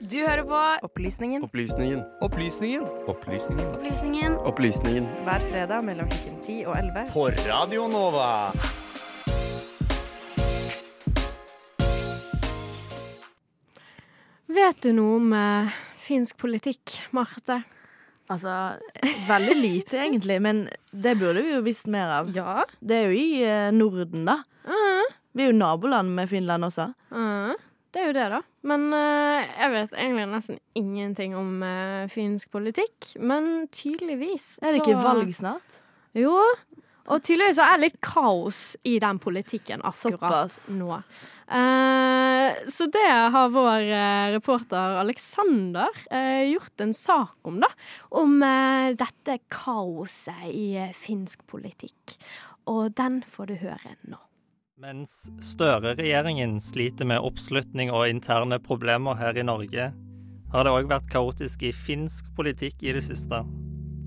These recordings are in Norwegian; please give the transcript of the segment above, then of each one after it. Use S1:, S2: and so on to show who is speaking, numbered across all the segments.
S1: Du hører på Opplysningen
S2: Opplysningen.
S3: Opplysningen.
S2: Opplysningen.
S1: Opplysningen
S2: Opplysningen.
S1: hver fredag mellom klokken 10 og 11.
S3: På Radio Nova.
S4: Vet du noe om eh, finsk politikk, Marte?
S5: Altså, veldig lite egentlig, men det burde vi jo visst mer av.
S4: Ja.
S5: Det er jo i eh, Norden, da.
S4: Uh,
S5: Vi er jo naboland med Finland også.
S4: uh, det er jo det, da. Men uh, jeg vet egentlig nesten ingenting om uh, finsk politikk. Men tydeligvis
S5: Er det ikke valg snart?
S4: Jo. Og tydeligvis så er det litt kaos i den politikken akkurat
S5: Såpass.
S4: nå. Uh, så det har vår reporter Alexander eh, gjort en sak om, da. Om dette kaoset i finsk politikk. Og den får du høre nå.
S6: Mens Støre-regjeringen sliter med oppslutning og interne problemer her i Norge, har det òg vært kaotisk i finsk politikk i det siste.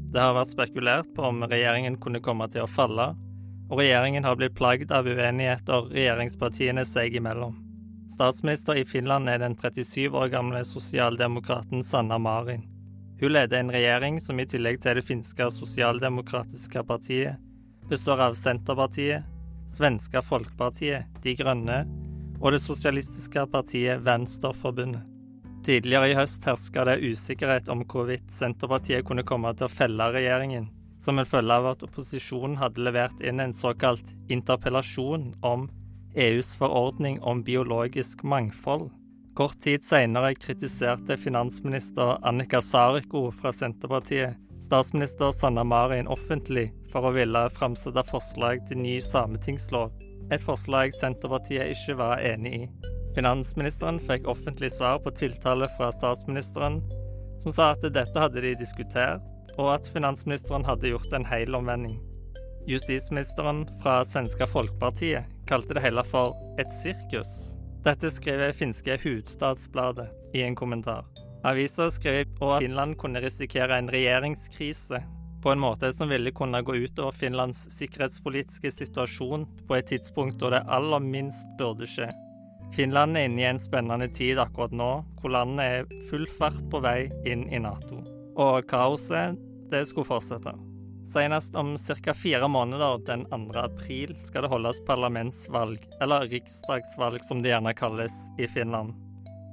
S6: Det har vært spekulert på om regjeringen kunne komme til å falle, og regjeringen har blitt plagd av uenigheter regjeringspartiene seg imellom. Statsminister i Finland er den 37 år gamle sosialdemokraten Sanna Marin. Hun leder en regjering som i tillegg til det finske sosialdemokratiske partiet består av Senterpartiet, Svenska Folkpartiet, De Grønne og det sosialistiske partiet Venstreforbundet. Tidligere i høst herska det usikkerhet om hvorvidt Senterpartiet kunne komme til å felle regjeringen, som en følge av at opposisjonen hadde levert inn en såkalt interpellasjon om EUs forordning om biologisk mangfold. Kort tid senere kritiserte finansminister Annika Sariko fra Senterpartiet statsminister Sanna Marin offentlig for å ville framsette forslag til ny sametingslov, et forslag Senterpartiet ikke var enig i. Finansministeren fikk offentlig svar på tiltale fra statsministeren, som sa at dette hadde de diskutert, og at finansministeren hadde gjort en hel omvending. Justisministeren fra svenska Folkpartiet kalte det hele for et sirkus. Dette skriver finske Hudstadsbladet i en kommentar. Avisa skrev at Finland kunne risikere en regjeringskrise på en måte som ville kunne gå utover Finlands sikkerhetspolitiske situasjon på et tidspunkt da det aller minst burde skje. Finland er inne i en spennende tid akkurat nå, hvor landet er full fart på vei inn i Nato. Og kaoset, det skulle fortsette. Senest om ca. fire måneder, den 2. april, skal det holdes parlamentsvalg, eller riksdagsvalg som det gjerne kalles, i Finland.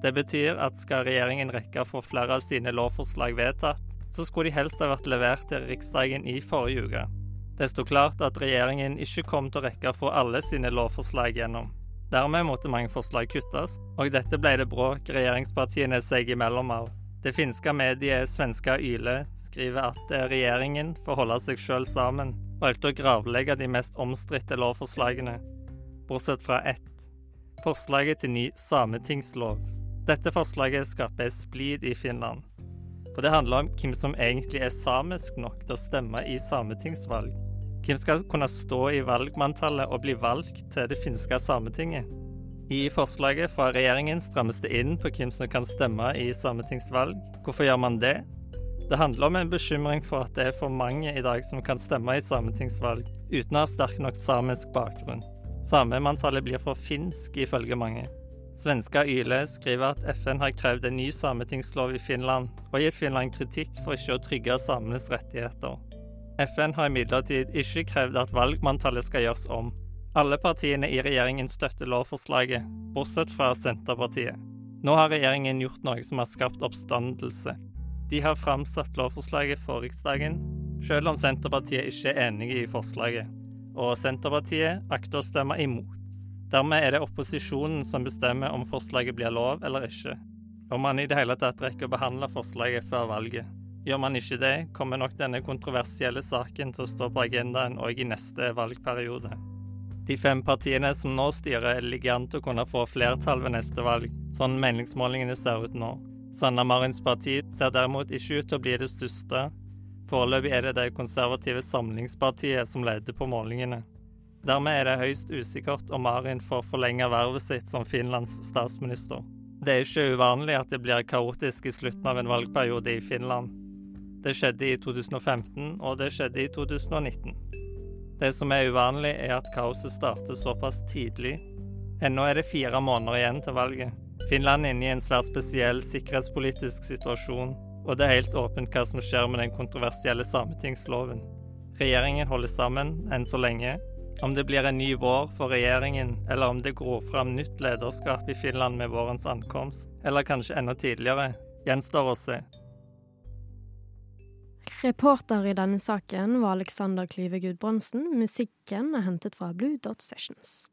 S6: Det betyr at skal regjeringen rekke å få flere av sine lovforslag vedtatt, så skulle de helst ha vært levert til Riksdagen i forrige uke. Det sto klart at regjeringen ikke kom til å rekke å få alle sine lovforslag gjennom. Dermed måtte mange forslag kuttes, og dette ble det bråk regjeringspartiene seg imellom av. Det finske mediet Svenska Yle skriver at regjeringen, for å holde seg sjøl sammen, valgte å gravlegge de mest omstridte lovforslagene, bortsett fra ett. Forslaget til ny sametingslov. Dette forslaget skaper splid i Finland. For det handler om hvem som egentlig er samisk nok til å stemme i sametingsvalg. Hvem skal kunne stå i valgmanntallet og bli valgt til det finske sametinget? I forslaget fra regjeringen strammes det inn på hvem som kan stemme i sametingsvalg. Hvorfor gjør man det? Det handler om en bekymring for at det er for mange i dag som kan stemme i sametingsvalg uten å ha sterk nok samisk bakgrunn. Samemanntallet blir for finsk, ifølge mange. Svenska Yle skriver at FN har krevd en ny sametingslov i Finland, og gitt Finland kritikk for ikke å trygge samenes rettigheter. FN har imidlertid ikke krevd at valgmanntallet skal gjøres om. Alle partiene i regjeringen støtter lovforslaget, bortsett fra Senterpartiet. Nå har regjeringen gjort noe som har skapt oppstandelse. De har framsatt lovforslaget for Riksdagen, selv om Senterpartiet ikke er enige i forslaget. Og Senterpartiet akter å stemme imot. Dermed er det opposisjonen som bestemmer om forslaget blir lov eller ikke. Om man i det hele tatt rekker å behandle forslaget før valget. Gjør man ikke det, kommer nok denne kontroversielle saken til å stå på agendaen òg i neste valgperiode. De fem partiene som nå styrer, ligger an til å kunne få flertall ved neste valg, sånn meningsmålingene ser ut nå. Sanna Marins parti ser derimot ikke ut til å bli det største. Foreløpig er det det konservative Samlingspartiet som leder på målingene. Dermed er det høyst usikkert om Marin får forlenge vervet sitt som Finlands statsminister. Det er ikke uvanlig at det blir kaotisk i slutten av en valgperiode i Finland. Det skjedde i 2015, og det skjedde i 2019. Det som er uvanlig, er at kaoset starter såpass tidlig. Ennå er det fire måneder igjen til valget, Finland er inne i en svært spesiell sikkerhetspolitisk situasjon, og det er helt åpent hva som skjer med den kontroversielle sametingsloven. Regjeringen holder sammen enn så lenge. Om det blir en ny vår for regjeringen, eller om det gror fram nytt lederskap i Finland med vårens ankomst, eller kanskje enda tidligere, gjenstår å se.
S4: Reporter i denne saken var Alexander Klyve Gudbrandsen. Musikken er hentet fra Blue Dot Sessions.